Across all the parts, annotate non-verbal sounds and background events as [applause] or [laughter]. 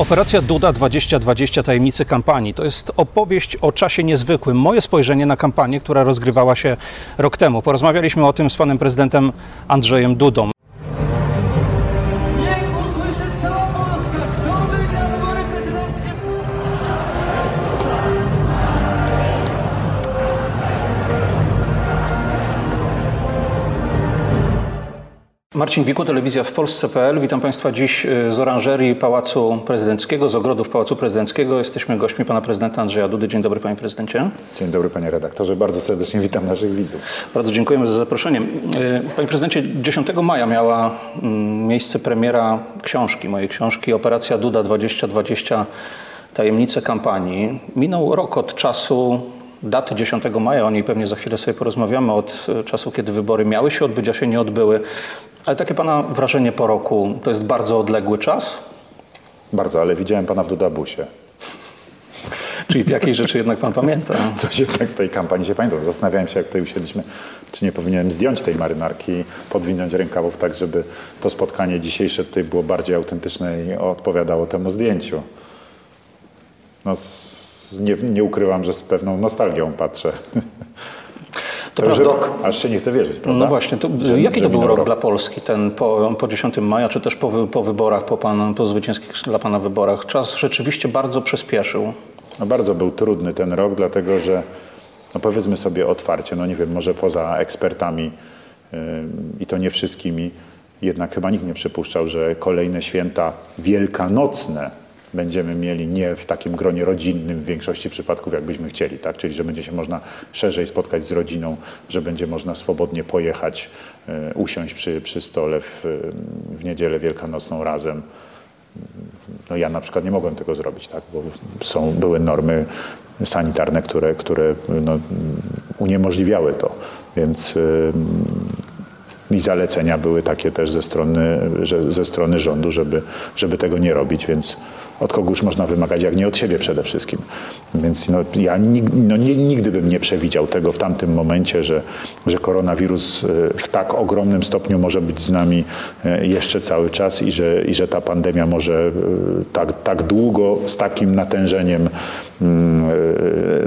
Operacja Duda 2020 Tajemnicy Kampanii to jest opowieść o czasie niezwykłym. Moje spojrzenie na kampanię, która rozgrywała się rok temu. Porozmawialiśmy o tym z panem prezydentem Andrzejem Dudą. Marcin Wiku, telewizja w Polsce.pl. Witam Państwa dziś y, z oranżerii Pałacu Prezydenckiego, z ogrodów Pałacu Prezydenckiego. Jesteśmy gośćmi pana prezydenta Andrzeja Dudy. Dzień dobry panie prezydencie. Dzień dobry panie redaktorze, bardzo serdecznie witam naszych widzów. Bardzo dziękujemy za zaproszenie. Y, Panie prezydencie, 10 maja miała mm, miejsce premiera książki, mojej książki Operacja Duda 2020 Tajemnice kampanii. Minął rok od czasu daty 10 maja, o niej pewnie za chwilę sobie porozmawiamy, od y, czasu, kiedy wybory miały się odbyć, a się nie odbyły. Ale takie pana wrażenie po roku, to jest bardzo odległy czas? Bardzo, ale widziałem pana w Dudabusie. Czyli jakiej rzeczy jednak pan pamięta? [laughs] Coś jednak z tej kampanii się pamiętam. Zastanawiałem się, jak tutaj usiedliśmy, czy nie powinienem zdjąć tej marynarki, podwinąć rękawów tak, żeby to spotkanie dzisiejsze tutaj było bardziej autentyczne i odpowiadało temu zdjęciu. No, z, nie, nie ukrywam, że z pewną nostalgią patrzę. [laughs] To już prawda. rok, aż się nie chce wierzyć, prawda? No właśnie, to, Że- jaki że to był minął rok dla Polski, ten po, po 10 maja, czy też po, po wyborach, po, pan, po zwycięskich dla pana wyborach? Czas rzeczywiście bardzo przyspieszył. No bardzo był trudny ten rok, dlatego że, no powiedzmy sobie otwarcie, no nie wiem, może poza ekspertami ym, i to nie wszystkimi, jednak chyba nikt nie przypuszczał, że kolejne święta wielkanocne będziemy mieli nie w takim gronie rodzinnym w większości przypadków, jakbyśmy chcieli, tak? Czyli, że będzie się można szerzej spotkać z rodziną, że będzie można swobodnie pojechać, y, usiąść przy, przy stole w, w niedzielę wielkanocną razem. No ja na przykład nie mogłem tego zrobić, tak, bo są, były normy sanitarne, które, które no, uniemożliwiały to. Więc ym, i zalecenia były takie też ze strony, ze strony rządu, żeby, żeby tego nie robić, więc od kogo już można wymagać, jak nie od siebie przede wszystkim. Więc no, ja nig, no, nigdy bym nie przewidział tego w tamtym momencie, że, że koronawirus y, w tak ogromnym stopniu może być z nami y, jeszcze cały czas i że, i że ta pandemia może y, tak, tak długo z takim natężeniem mm,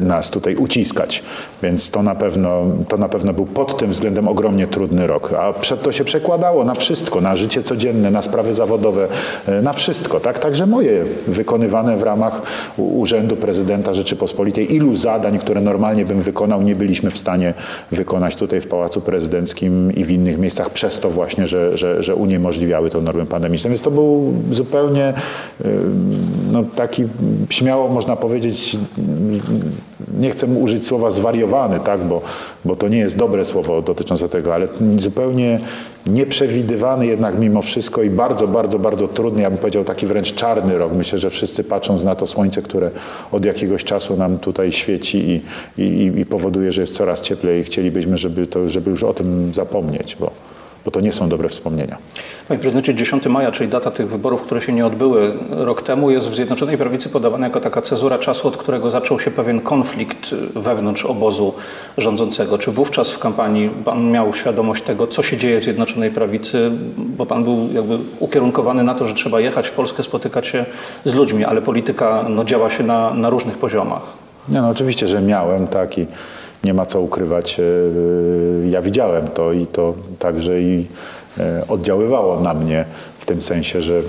nas tutaj uciskać. Więc to na pewno, to na pewno był pod tym względem ogromnie trudny rok. A prze- to się przekładało na wszystko, na życie codzienne, na sprawy zawodowe, y, na wszystko. Tak? Także moje wykonywane w ramach Urzędu Prezydenta Rzeczypospolitej, ilu zadań, które normalnie bym wykonał, nie byliśmy w stanie wykonać tutaj w Pałacu Prezydenckim i w innych miejscach przez to właśnie, że, że, że uniemożliwiały to normy pandemiczne. Więc to był zupełnie y, no, taki, śmiało można powiedzieć, nie chcę użyć słowa zwariowany, tak, bo, bo to nie jest dobre słowo dotyczące tego, ale zupełnie nieprzewidywany jednak mimo wszystko i bardzo, bardzo, bardzo trudny, ja bym powiedział taki wręcz czarny rok. Myślę, że wszyscy patrząc na to słońce, które od jakiegoś czasu nam tutaj świeci i, i, i powoduje, że jest coraz cieplej, chcielibyśmy, żeby, to, żeby już o tym zapomnieć, bo, bo to nie są dobre wspomnienia. Panie prezydencie, 10 maja, czyli data tych wyborów, które się nie odbyły rok temu, jest w Zjednoczonej Prawicy podawana jako taka cezura czasu, od którego zaczął się pewien konflikt wewnątrz obozu rządzącego. Czy wówczas w kampanii pan miał świadomość tego, co się dzieje w Zjednoczonej Prawicy, bo pan był jakby ukierunkowany na to, że trzeba jechać w Polskę, spotykać się z ludźmi, ale polityka no, działa się na, na różnych poziomach. Nie, no oczywiście, że miałem, tak i nie ma co ukrywać. e, Ja widziałem to i to także i e, oddziaływało na mnie w tym sensie, że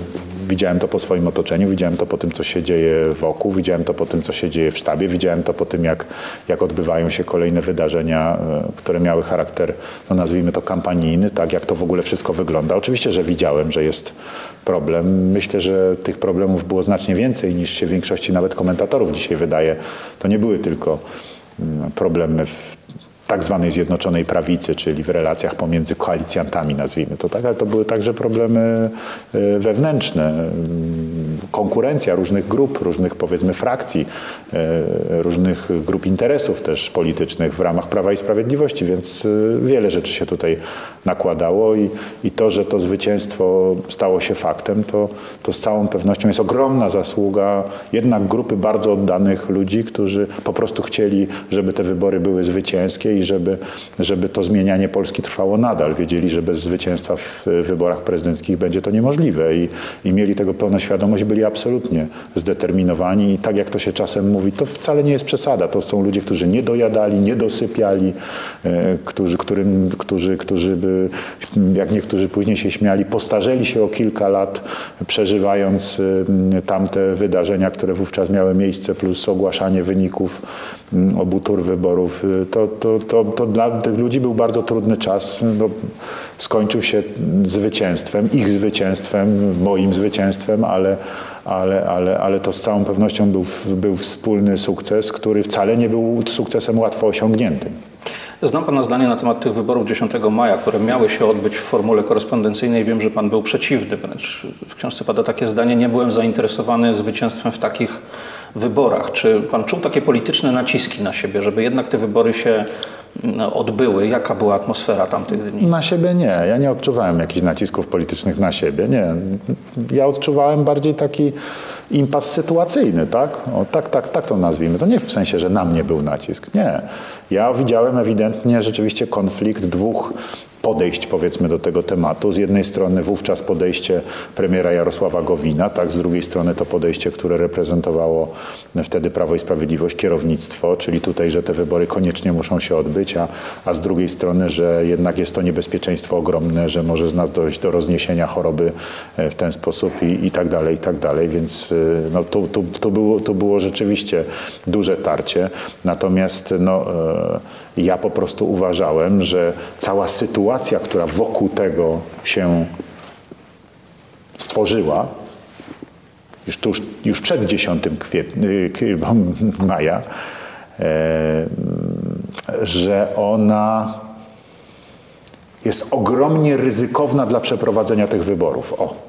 widziałem to po swoim otoczeniu, widziałem to po tym, co się dzieje wokół, widziałem to po tym, co się dzieje w sztabie, widziałem to po tym, jak, jak odbywają się kolejne wydarzenia, e, które miały charakter, no nazwijmy to kampanijny, tak, jak to w ogóle wszystko wygląda. Oczywiście, że widziałem, że jest problem. Myślę, że tych problemów było znacznie więcej niż się większości nawet komentatorów dzisiaj wydaje. To nie były tylko problemy w tak zwanej Zjednoczonej Prawicy, czyli w relacjach pomiędzy koalicjantami, nazwijmy to tak, ale to były także problemy e, wewnętrzne, mm, konkurencja różnych grup, różnych powiedzmy frakcji, e, różnych grup interesów też politycznych w ramach Prawa i Sprawiedliwości, więc e, wiele rzeczy się tutaj nakładało i, i to, że to zwycięstwo stało się faktem, to, to z całą pewnością jest ogromna zasługa jednak grupy bardzo oddanych ludzi, którzy po prostu chcieli, żeby te wybory były zwycięskie i żeby, żeby to zmienianie Polski trwało nadal. Wiedzieli, że bez zwycięstwa w wyborach prezydenckich będzie to niemożliwe i, i mieli tego pełną świadomość, byli absolutnie zdeterminowani i tak jak to się czasem mówi, to wcale nie jest przesada. To są ludzie, którzy nie dojadali, nie dosypiali, e, którzy, którym, którzy, którzy by, jak niektórzy później się śmiali, postarzeli się o kilka lat, przeżywając e, tamte wydarzenia, które wówczas miały miejsce, plus ogłaszanie wyników obu tur wyborów. E, To, to, to, to dla tych ludzi był bardzo trudny czas. Skończył się zwycięstwem, ich zwycięstwem, moim zwycięstwem, ale, ale, ale, ale to z całą pewnością był, był wspólny sukces, który wcale nie był sukcesem łatwo osiągniętym. Znam Pana zdanie na temat tych wyborów 10 maja, które miały się odbyć w formule korespondencyjnej. Wiem, że Pan był przeciwny, wręcz w książce pada takie zdanie, nie byłem zainteresowany zwycięstwem w takich wyborach. Czy Pan czuł takie polityczne naciski na siebie, żeby jednak te wybory się mm, odbyły? Jaka była atmosfera tamtych dni? Na siebie nie. Ja nie odczuwałem jakichś nacisków politycznych na siebie. Nie. Ja odczuwałem bardziej taki impas sytuacyjny, tak? O, tak, tak, tak to nazwijmy. To nie w sensie, że na mnie był nacisk. Nie. Ja widziałem ewidentnie rzeczywiście konflikt dwóch podejść powiedzmy do tego tematu. Z jednej strony wówczas podejście premiera Jarosława Gowina, tak, z drugiej strony to podejście, które reprezentowało wtedy Prawo i Sprawiedliwość, kierownictwo, czyli tutaj, że te wybory koniecznie muszą się odbyć, a, a z drugiej strony, że jednak jest to niebezpieczeństwo ogromne, że może z nas dojść do rozniesienia choroby e, w ten sposób i, i tak dalej, i tak dalej, więc y, no, tu, tu, tu, było, tu było rzeczywiście duże tarcie. Natomiast no, e, ja po prostu uważałem, że cała sytuacja, która wokół tego się stworzyła, już, tuż, już przed 10 kwietnia, maja, e, że ona jest ogromnie ryzykowna dla przeprowadzenia tych wyborów. O.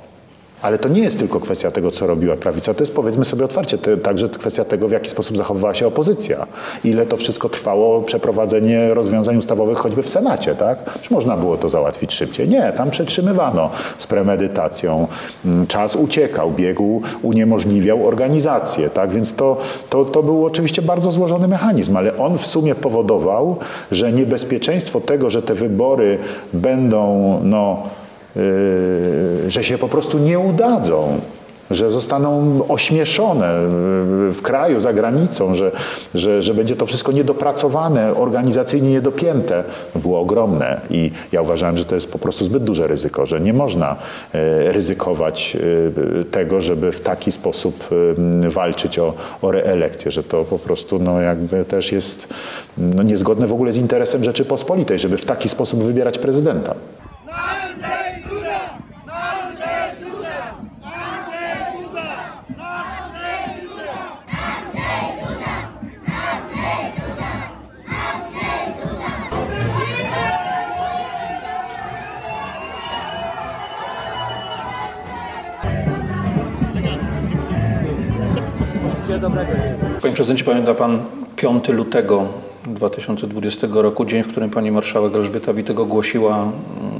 Ale to nie jest tylko kwestia tego, co robiła prawica, to jest powiedzmy sobie otwarcie, także kwestia tego, w jaki sposób zachowywała się opozycja. Ile to wszystko trwało, przeprowadzenie rozwiązań ustawowych choćby w Senacie, tak? Czy można było to załatwić szybciej? Nie, tam przetrzymywano z premedytacją. Mm, Czas uciekał, biegł uniemożliwiał organizację, tak? Więc to, to, to był oczywiście bardzo złożony mechanizm, ale on w sumie powodował, że niebezpieczeństwo tego, że te wybory będą, no, że się po prostu nie udadzą, że zostaną ośmieszone yy, w kraju, za granicą, że, że, że będzie to wszystko niedopracowane, organizacyjnie niedopięte, było ogromne. I ja uważałem, że to jest po prostu zbyt duże ryzyko, że nie można yy, ryzykować tego, żeby w taki sposób walczyć o, o reelekcję, że to po prostu no, jakby też jest no, niezgodne w ogóle z interesem Rzeczypospolitej, żeby w taki sposób wybierać prezydenta. Panie prezydencie, pamięta pan 5 lutego 2020 roku, dzień, w którym pani marszałek Elżbieta Witek ogłosiła, mm,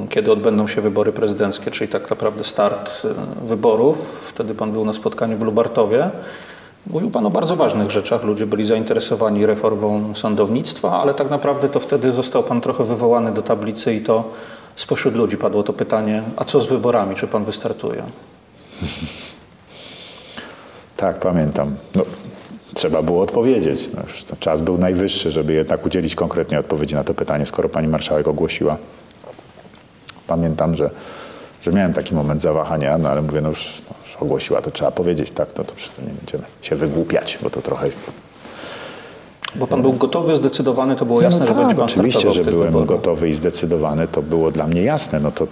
kiedy odbędą się wybory prezydenckie, czyli tak naprawdę start e, wyborów. Wtedy pan był na spotkaniu w Lubartowie. Mówił pan o bardzo ważnych rzeczach. Ludzie byli zainteresowani reformą sądownictwa, ale tak naprawdę to wtedy został pan trochę wywołany do tablicy i to spośród ludzi padło to pytanie, a co z wyborami, czy pan wystartuje? [laughs] Tak, pamiętam. No, trzeba było odpowiedzieć. No, już czas był najwyższy, żeby jednak udzielić konkretnej odpowiedzi na to pytanie, skoro pani marszałek ogłosiła. Pamiętam, że, że miałem taki moment zawahania, no ale mówię, no już, no już ogłosiła, to trzeba powiedzieć, tak, no to przecież nie będziemy się wygłupiać, bo to trochę... Bo pan był gotowy, zdecydowany, to było jasne, no że tak, będzie pan oczywiście, że byłem wyborach. gotowy i zdecydowany, to było dla mnie jasne. No to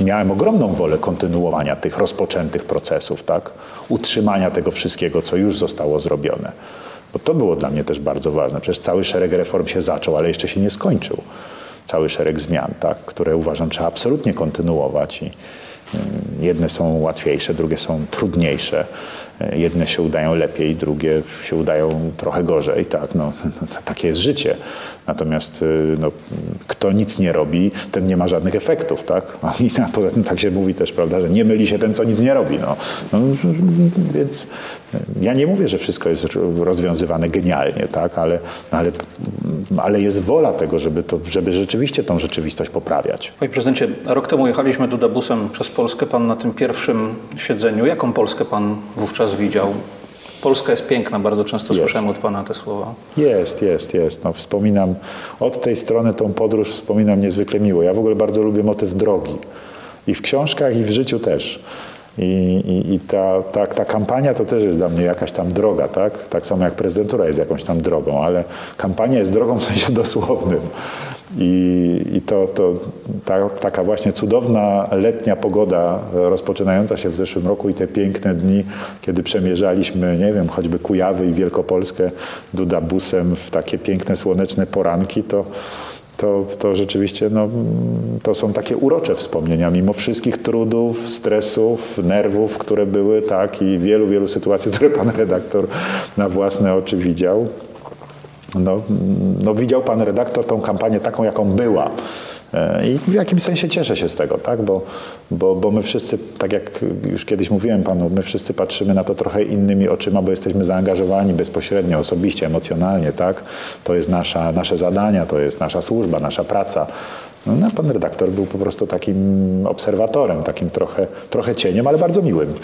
miałem ogromną wolę kontynuowania tych rozpoczętych procesów, tak? Utrzymania tego wszystkiego, co już zostało zrobione. Bo to było dla mnie też bardzo ważne. Przecież cały szereg reform się zaczął, ale jeszcze się nie skończył. Cały szereg zmian, tak? które uważam trzeba absolutnie kontynuować i mm, jedne są łatwiejsze, drugie są trudniejsze. Jedne się udają lepiej, drugie się udają trochę gorzej, tak, no, [laughs] takie jest życie. Natomiast y, no, kto nic nie robi, ten nie ma żadnych efektów, tak? [laughs] I a poza tym tak się mówi też, prawda, że nie myli się ten, co nic nie robi, no. no więc y, ja nie mówię, że wszystko jest rozwiązywane genialnie, tak, ale, ale, ale jest wola tego, żeby, to, żeby rzeczywiście tą rzeczywistość poprawiać. Panie prezydencie, rok temu jechaliśmy Dudabusem przez Polskę pan na tym pierwszym siedzeniu. Jaką Polskę pan wówczas widział? Polska jest piękna, bardzo często Jest. słyszałem od pana te słowa. Jest, jest, jest. No, wspominam od tej strony tą podróż, wspominam niezwykle miło. Ja w ogóle bardzo lubię motyw drogi. I w książkach, i w życiu też. I, i, i ta, ta, ta kampania to też jest dla mnie jakaś tam droga, tak? Tak samo jak prezydentura jest jakąś tam drogą, ale kampania jest drogą w sensie dosłownym. I, i to, to ta, taka właśnie cudowna letnia pogoda rozpoczynająca się w zeszłym roku i te piękne dni, kiedy przemierzaliśmy, nie wiem, choćby Kujawy i Wielkopolskę Dudabusem w takie piękne, słoneczne poranki, to, to, to rzeczywiście no, to są takie urocze wspomnienia, mimo wszystkich trudów, stresów, nerwów, które były, tak, i wielu, wielu sytuacji, [laughs] które pan redaktor na własne oczy widział. No, no widział pan redaktor tą kampanię taką, jaką była. E, I w jakimś sensie cieszę się z tego, tak? bo, bo, bo my wszyscy, tak jak już kiedyś mówiłem panu, my wszyscy patrzymy na to trochę innymi oczyma, bo jesteśmy zaangażowani bezpośrednio, osobiście, emocjonalnie. Tak? To jest nasza, nasze zadania, to jest nasza służba, nasza praca. No, pan redaktor był po prostu takim obserwatorem, takim trochę, trochę cieniem, ale bardzo miłym.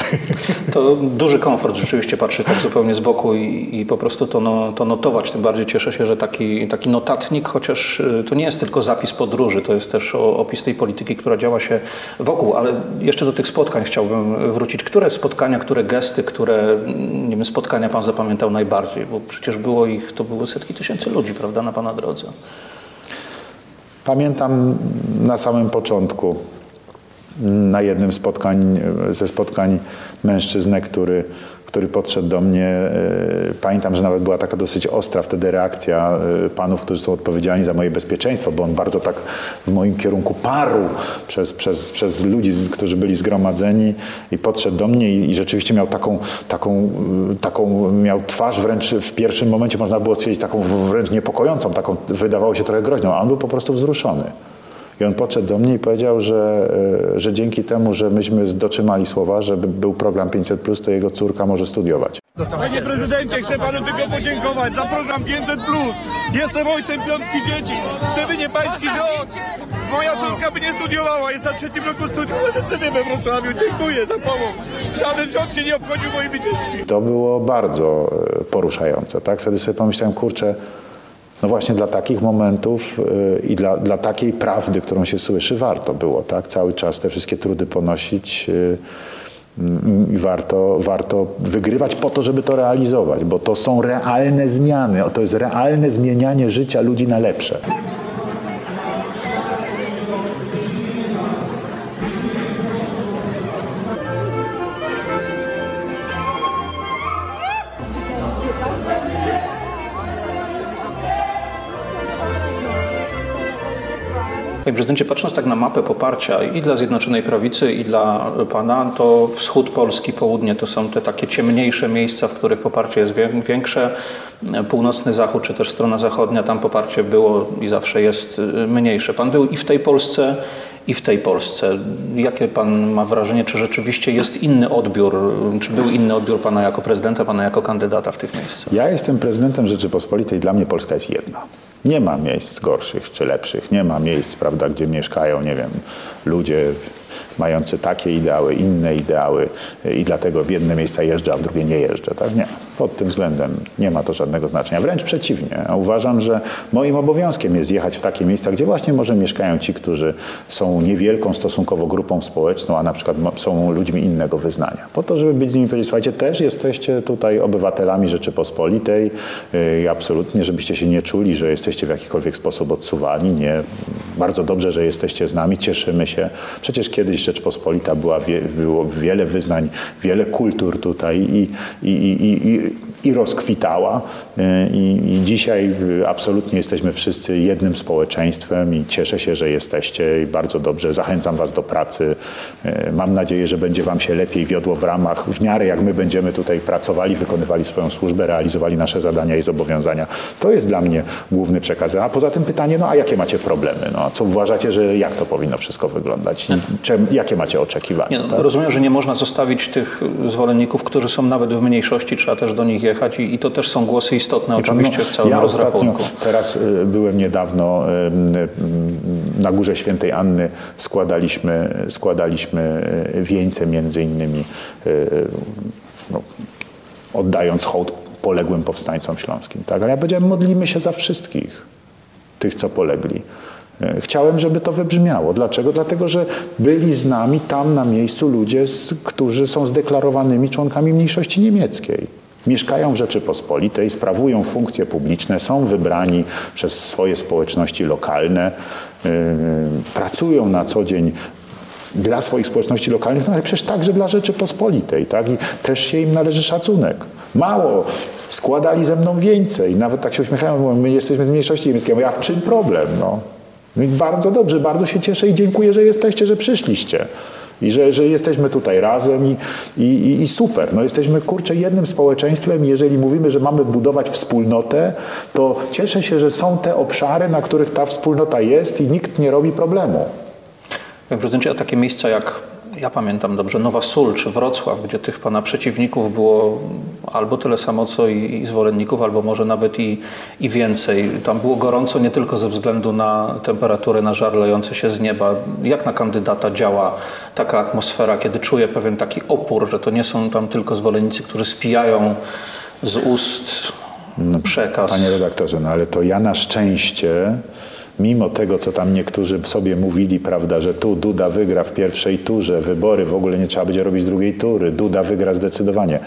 To duży komfort rzeczywiście patrzeć tak zupełnie z boku i, i po prostu to, no, to notować. Tym bardziej cieszę się, że taki, taki notatnik, chociaż y, to nie jest tylko zapis podróży, to jest też opis tej polityki, która działa się wokół. Ale jeszcze do tych spotkań chciałbym wrócić. Które spotkania, które gesty, które mm, nie wiem, spotkania pan zapamiętał najbardziej? Bo przecież było ich, to były setki tysięcy ludzi, prawda, na pana drodze. Pamiętam na samym początku, na jednym spotkań, ze spotkań mężczyznę, który, który podszedł do mnie. e, Pamiętam, że nawet była taka dosyć ostra wtedy reakcja e, panów, którzy są odpowiedzialni za moje bezpieczeństwo, bo on bardzo tak w moim kierunku parł przez, przez, przez ludzi, którzy byli zgromadzeni i podszedł do mnie i, i rzeczywiście miał taką, taką, e, taką, miał twarz wręcz w pierwszym momencie można było stwierdzić taką wręcz niepokojącą, taką wydawało się trochę groźną, a on był po prostu wzruszony. I on podszedł do mnie i powiedział, że, e, że dzięki temu, że myśmy dotrzymali słowa, żeby był program 500, to jego córka może studiować. Panie prezydencie, chcę panu tylko podziękować za program 500. Jestem ojcem piątki dzieci. Gdyby nie pański rząd, moja córka by nie studiowała. Jest na trzecim roku studiów medycyny we Wrocławiu. Dziękuję za pomoc. Żaden rząd się nie obchodził moimi dziećmi. To było bardzo e, poruszające. Tak? Wtedy sobie pomyślałem, kurczę, no właśnie dla takich momentów e, i dla, dla takiej prawdy, którą się słyszy, warto było tak? cały czas te wszystkie trudy ponosić. e, mm, I warto, warto wygrywać po to, żeby to realizować, bo to są realne zmiany, to jest realne zmienianie życia ludzi na lepsze. Panie prezydencie, patrząc tak na mapę poparcia i dla Zjednoczonej Prawicy, i dla pana, to wschód Polski, południe to są te takie ciemniejsze miejsca, w których poparcie jest wię- większe. Północny Zachód, czy też strona zachodnia, tam poparcie było i zawsze jest y, mniejsze. Pan był i w tej Polsce, i w tej Polsce. Jakie pan ma wrażenie, czy rzeczywiście jest inny odbiór, y, czy był inny odbiór pana jako prezydenta, pana jako kandydata w tych miejscach? Ja jestem prezydentem Rzeczypospolitej, dla mnie Polska jest jedna. Nie ma miejsc gorszych czy lepszych, nie ma miejsc, prawda, gdzie mieszkają, nie wiem, ludzie mający takie ideały, inne ideały i dlatego w jedne miejsca jeżdżę, a w drugie nie jeżdżę. Tak? Nie. Pod tym względem nie ma to żadnego znaczenia. Wręcz przeciwnie. Uważam, że moim obowiązkiem jest jechać w takie miejsca, gdzie właśnie może mieszkają ci, którzy są niewielką stosunkowo grupą społeczną, a na przykład są ludźmi innego wyznania. Po to, żeby być z nimi powiedzieć, słuchajcie, też jesteście tutaj obywatelami Rzeczypospolitej yy, i absolutnie, żebyście się nie czuli, że jesteście w jakikolwiek sposób odsuwani. Nie. Bardzo dobrze, że jesteście z nami, cieszymy się. Przecież kiedyś Rzeczpospolita była, wie, było wiele wyznań, wiele kultur tutaj i, i, i, i, i rozkwitała. Yy, I, I dzisiaj yy, absolutnie jesteśmy wszyscy jednym społeczeństwem i cieszę się, że jesteście i bardzo dobrze. Zachęcam Was do pracy. Yy, Mam nadzieję, że będzie Wam się lepiej wiodło w ramach, w miarę jak my będziemy tutaj pracowali, wykonywali swoją służbę, realizowali nasze zadania i zobowiązania. To jest dla mnie główny przekaz. A poza tym pytanie, no a jakie macie problemy? No, a co uważacie, że jak to powinno wszystko wyglądać? I czem, jakie macie oczekiwania? Nie, no, tak? Rozumiem, że nie można zostawić tych zwolenników, którzy są nawet w mniejszości, trzeba też do nich jechać i, i to też są głosy istotne oczywiście w całym ja rozrachunku. Ostatnio, teraz y, byłem niedawno y, y, na Górze Świętej Anny, składaliśmy, składaliśmy wieńce między innymi, no, oddając hołd poległym powstańcom śląskim. Tak? Ale ja powiedziałem, modlimy się za wszystkich tych, co polegli. Chciałem, żeby to wybrzmiało. Dlaczego? Dlatego, że byli z nami tam na miejscu ludzie, którzy są zdeklarowanymi członkami mniejszości niemieckiej. Mieszkają w Rzeczypospolitej, sprawują funkcje publiczne, są wybrani przez swoje społeczności lokalne, yy, pracują na co dzień dla swoich społeczności lokalnych, no ale przecież także dla Rzeczypospolitej, tak? I też się im należy szacunek. Mało, składali ze mną więcej, nawet tak się uśmiechają, mówią, my jesteśmy z mniejszości niemieckiej, ja w czym problem, no? Bardzo dobrze, bardzo się cieszę i dziękuję, że jesteście, że przyszliście. I że, że jesteśmy tutaj razem i, i, i- super. No jesteśmy, kurczę, jednym społeczeństwem i jeżeli mówimy, że mamy budować wspólnotę, to cieszę się, że są te obszary, na których ta wspólnota jest i nikt nie robi problemu. Panie prezydencie, a takie miejsca jak, ja pamiętam dobrze, Nowa Sól czy Wrocław, gdzie tych pana przeciwników było albo tyle samo co i, i zwolenników, albo może nawet i, i więcej. Tam było gorąco nie tylko ze względu na temperaturę, na żar lejący się z nieba. Jak na kandydata działa taka atmosfera, kiedy czuje pewien taki opór, że to nie są tam tylko zwolennicy, którzy spijają z ust przekaz. Panie redaktorze, no ale to ja na szczęście, mimo tego, co tam niektórzy sobie mówili, prawda, że tu Duda wygra w pierwszej turze, wybory, w ogóle nie trzeba będzie robić drugiej tury, Duda wygra zdecydowanie.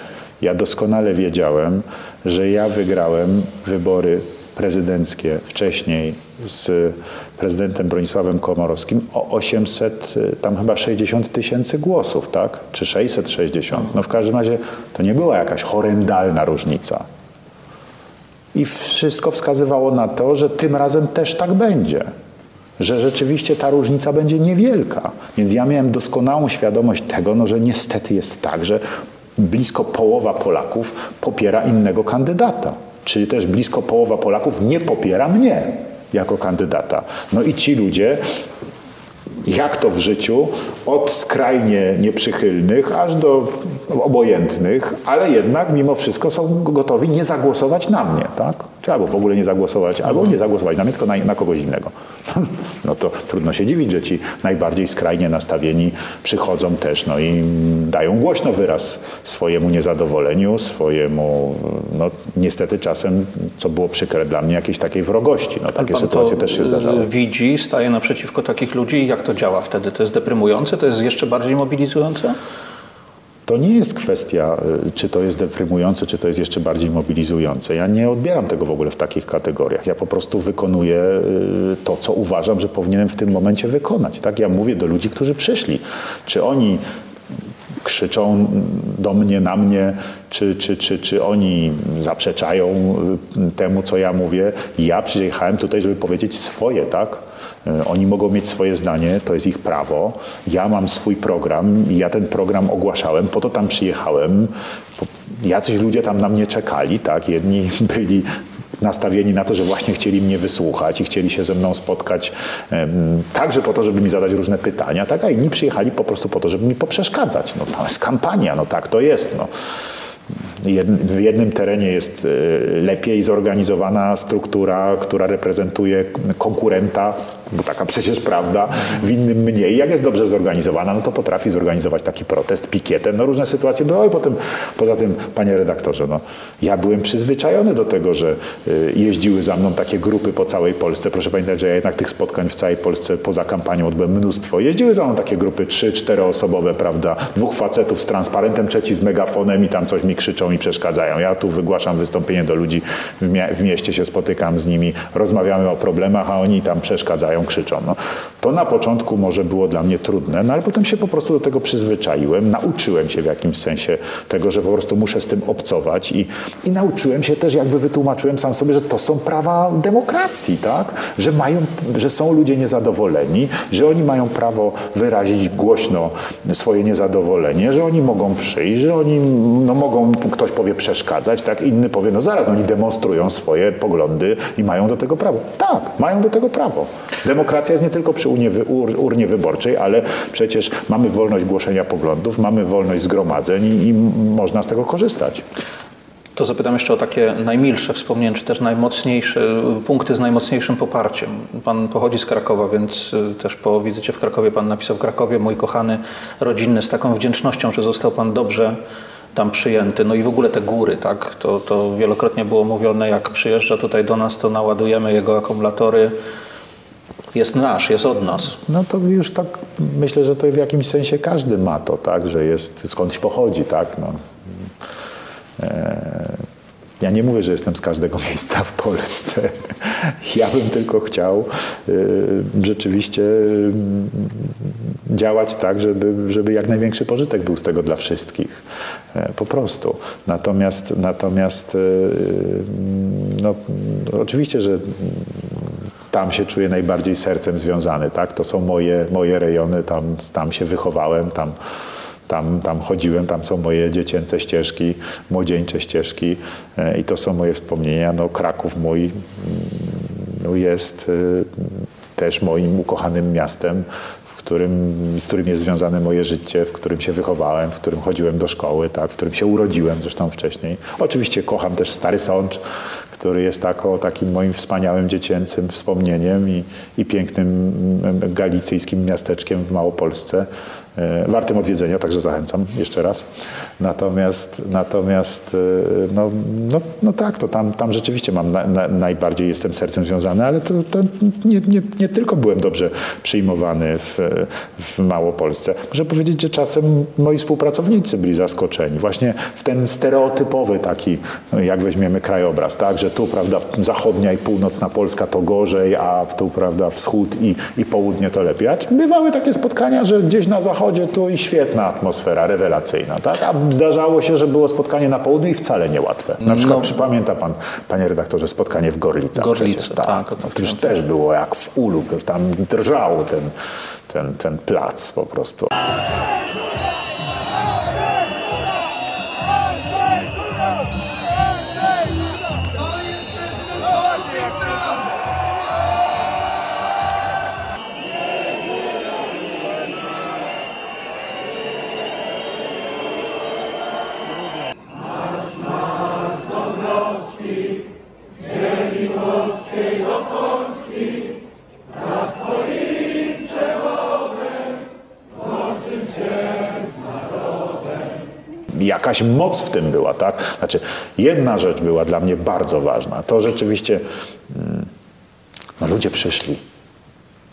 Ja doskonale wiedziałem, że ja wygrałem wybory prezydenckie wcześniej z prezydentem Bronisławem Komorowskim o 800, y, tam chyba 60 tysięcy głosów, tak? Czy 660? No w każdym razie to nie była jakaś horrendalna różnica. I wszystko wskazywało na to, że tym razem też tak będzie. Że rzeczywiście ta różnica będzie niewielka. Więc ja miałem doskonałą świadomość tego, no, że niestety jest tak, że blisko połowa Polaków popiera innego kandydata. Czyli też blisko połowa Polaków nie popiera mnie jako kandydata. No i ci ludzie jak to w życiu, od skrajnie nieprzychylnych aż do obojętnych, ale jednak mimo wszystko są gotowi nie zagłosować na mnie, tak? Czy albo w ogóle nie zagłosować, albo nie zagłosować na mnie, tylko na, na kogoś innego. [laughs] No to trudno się dziwić, że ci najbardziej skrajnie nastawieni przychodzą też, no i dają głośno wyraz swojemu niezadowoleniu, swojemu, no niestety czasem, co było przykre dla mnie, jakiejś takiej wrogości. No takie sytuacje też się y, zdarzały. Widzi, staje naprzeciwko takich ludzi i jak to działa wtedy? To jest deprymujące? To jest jeszcze bardziej mobilizujące? To nie jest kwestia, y, czy to jest deprymujące, czy to jest jeszcze bardziej mobilizujące. Ja nie odbieram tego w ogóle w takich kategoriach. Ja po prostu wykonuję y, to, co uważam, że powinienem w tym momencie wykonać. Tak? Ja mówię do ludzi, którzy przyszli. Czy oni krzyczą do mnie, na mnie, czy, czy, czy, czy oni zaprzeczają y, temu, co ja mówię. Ja przyjechałem tutaj, żeby powiedzieć swoje, tak? Y, Oni mogą mieć swoje zdanie, to jest ich prawo. Ja mam swój program i ja ten program ogłaszałem, po to tam przyjechałem. Jacyś ludzie tam na mnie czekali, tak? Jedni [laughs] byli nastawieni na to, że właśnie chcieli mnie wysłuchać i chcieli się ze mną spotkać także po to, żeby mi zadać różne pytania, tak? a inni przyjechali po prostu po to, żeby mi poprzeszkadzać. No to jest kampania, no tak to jest. No. W jednym terenie jest e, lepiej zorganizowana struktura, która reprezentuje konkurenta, bo taka przecież prawda, w innym mniej. Jak jest dobrze zorganizowana, no to potrafi zorganizować taki protest, pikietę, no różne sytuacje były. I potem, poza tym, panie redaktorze, no, ja byłem przyzwyczajony do tego, że y, jeździły za mną takie grupy po całej Polsce. Proszę pamiętać, że ja jednak tych spotkań w całej Polsce poza kampanią odbyłem mnóstwo. Jeździły za mną takie grupy trzy, czteroosobowe, prawda, dwóch facetów z transparentem, trzeci z megafonem i tam coś mi krzyczą i przeszkadzają. Ja tu wygłaszam wystąpienie do ludzi w, mia- w mieście, się spotykam z nimi, rozmawiamy o problemach, a oni tam przeszkadzają, krzyczą. No, to na początku może było dla mnie trudne, no ale potem się po prostu do tego przyzwyczaiłem, nauczyłem się w jakimś sensie tego, że po prostu muszę z tym obcować i, i nauczyłem się też, jakby wytłumaczyłem sam sobie, że to są prawa demokracji, tak? Że mają, że są ludzie niezadowoleni, że oni mają prawo wyrazić głośno swoje niezadowolenie, że oni mogą przyjść, że oni no, mogą, ktoś powie przeszkadzać, tak? Inny powie, no zaraz, oni demonstrują swoje poglądy i mają do tego prawo. Tak, mają do tego prawo. Demokracja jest nie tylko przy urnie, ur, urnie wyborczej, ale przecież mamy wolność głoszenia poglądów, mamy wolność zgromadzeń i, i można z tego korzystać. To zapytam jeszcze o takie najmilsze wspomnienia, czy też najmocniejsze, punkty z najmocniejszym poparciem. Pan pochodzi z Krakowa, więc y, też po wizycie w Krakowie Pan napisał w Krakowie, mój kochany rodzinny, z taką wdzięcznością, że został Pan dobrze tam przyjęty. No i w ogóle te góry, tak? To, to wielokrotnie było mówione, jak przyjeżdża tutaj do nas, to naładujemy jego akumulatory. Jest nasz, jest od nas. No to już tak, myślę, że to w jakimś sensie każdy ma to, tak, że jest, skądś pochodzi, tak, no. E, ja nie mówię, że jestem z każdego [laughs] miejsca w Polsce. Ja bym tylko chciał y, rzeczywiście y, działać tak, żeby, żeby jak największy pożytek był z tego dla wszystkich. E, po prostu. Natomiast, natomiast y, no, oczywiście, że tam się czuję najbardziej sercem związany. Tak? To są moje, moje rejony, tam, tam się wychowałem, tam tam, tam chodziłem, tam są moje dziecięce ścieżki, młodzieńcze ścieżki e, i to są moje wspomnienia. No, Kraków mój mm, no, jest y, też moim ukochanym miastem, którym, z którym jest związane moje życie, w którym się wychowałem, w którym chodziłem do szkoły, tak, w którym się urodziłem zresztą wcześniej. Oczywiście kocham też Stary Sącz, który jest tako, takim moim wspaniałym dziecięcym wspomnieniem i, i pięknym mm, galicyjskim miasteczkiem w Małopolsce. E, wartym odwiedzenia, także zachęcam jeszcze raz. Natomiast, natomiast e, no, no, no tak, to tam, tam rzeczywiście mam na, na, najbardziej jestem sercem związany, ale to, to nie, nie, nie, tylko byłem dobrze przyjmowany w, w Małopolsce. Muszę powiedzieć, że czasem moi współpracownicy byli zaskoczeni. Właśnie w ten stereotypowy taki, no jak weźmiemy krajobraz, tak, że tu, prawda, zachodnia i północna Polska to gorzej, a tu, prawda, wschód i, i południe to lepiej. A bywały takie spotkania, że gdzieś na zachodzie zachodzie tu i świetna atmosfera, rewelacyjna, tak? A zdarzało się, że było spotkanie na południu i wcale niełatwe. Na przykład no. przypamięta pan, panie redaktorze, spotkanie w Gorlicach. Gorlice, przecież, tak. tak no, to już też było jak w ulu, tam drżał ten, ten, ten plac po prostu. Jakaś moc w tym była, tak? Znaczy, jedna rzecz była dla mnie bardzo ważna. To rzeczywiście, mm, no ludzie przyszli.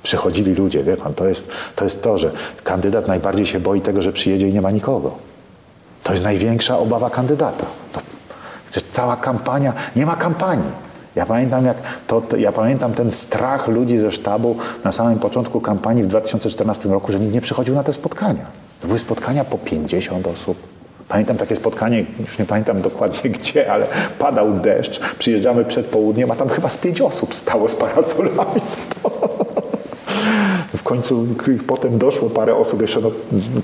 Przychodzili ludzie, wie pan, to jest, to jest to, że kandydat najbardziej się boi tego, że przyjedzie i nie ma nikogo. To jest największa obawa kandydata. To, cała kampania, nie ma kampanii. Ja pamiętam, jak to, to, ja pamiętam ten strach ludzi ze sztabu na samym początku kampanii w 2014 roku, że nikt nie przychodził na te spotkania. To były spotkania po 50 osób, Pamiętam takie spotkanie, już nie pamiętam dokładnie [laughs] gdzie, ale padał deszcz, przyjeżdżamy przed południem, a tam chyba z pięć osób stało z parasolami. W końcu potem doszło parę osób, jeszcze no,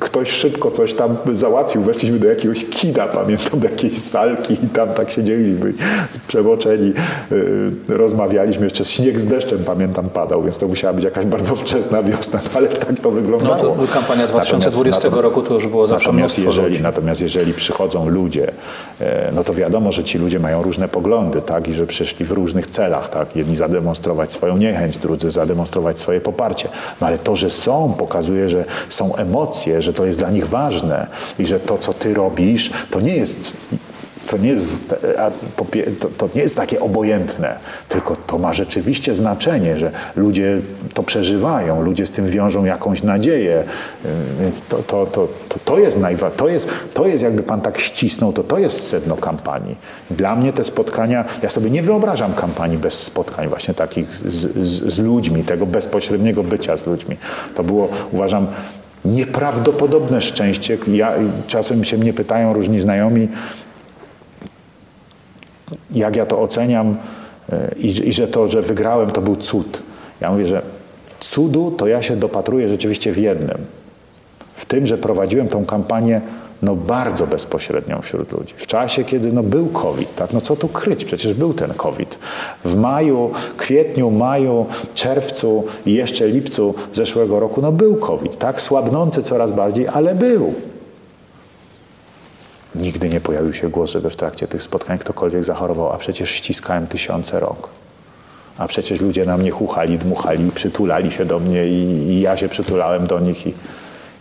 ktoś szybko coś tam załatwił. Weszliśmy do jakiegoś kina, pamiętam, do jakiejś salki i tam tak siedzieliśmy przemoczeni. Yy, rozmawialiśmy, jeszcze śnieg z deszczem, pamiętam, padał, więc to musiała być jakaś bardzo wczesna wiosna, no, ale tak to wyglądało. No to kampania 2020 natomiast, roku to już było zawsze natomiast jeżeli, natomiast jeżeli przychodzą ludzie, e, no to wiadomo, że ci ludzie mają różne poglądy, tak, i że przyszli w różnych celach, tak, jedni zademonstrować swoją niechęć, drudzy zademonstrować swoje poparcie. No ale to, że są, pokazuje, że są emocje, że to jest dla nich ważne i że to, co ty robisz, to nie jest to nie, jest, to, to, nie jest takie obojętne, tylko to ma rzeczywiście znaczenie, że ludzie to przeżywają, ludzie z tym wiążą jakąś nadzieję. Więc to, to, to, to, to jest najwa- to jest, to jest jakby pan tak ścisnął, to to jest sedno kampanii. Dla mnie te spotkania, ja sobie nie wyobrażam kampanii bez spotkań właśnie takich z, z, z ludźmi, tego bezpośredniego bycia z ludźmi. To było, uważam, nieprawdopodobne szczęście. Ja, czasem się mnie pytają różni znajomi, jak ja to oceniam e, i, i że to, że wygrałem, to był cud. Ja mówię, że cudu to ja się dopatruję rzeczywiście w jednym. W tym, że prowadziłem tą kampanię no bardzo bezpośrednią wśród ludzi. W czasie, kiedy no był COVID, tak? no co tu kryć, przecież był ten COVID. W maju, kwietniu, maju, czerwcu i jeszcze lipcu zeszłego roku no był COVID, tak? Słabnący coraz bardziej, ale był. Nigdy nie pojawił się głos, żeby w trakcie tych spotkań ktokolwiek zachorował, a przecież ściskałem tysiące rąk. A przecież ludzie na mnie chuchali, dmuchali, przytulali się do mnie i, i ja się przytulałem do nich i,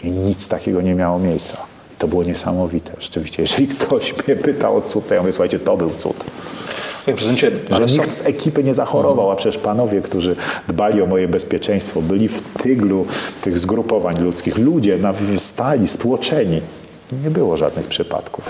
i nic takiego nie miało miejsca. I to było niesamowite. Rzeczywiście, jeżeli ktoś mnie pytał o cud, to ja mówię, słuchajcie, to był cud. Panie prezydencie, Że ale są, nikt z ekipy nie zachorował, a przecież panowie, którzy dbali o moje bezpieczeństwo, byli w tyglu tych zgrupowań ludzkich, ludzie na, stali, stłoczeni. Nie było żadnych przypadków.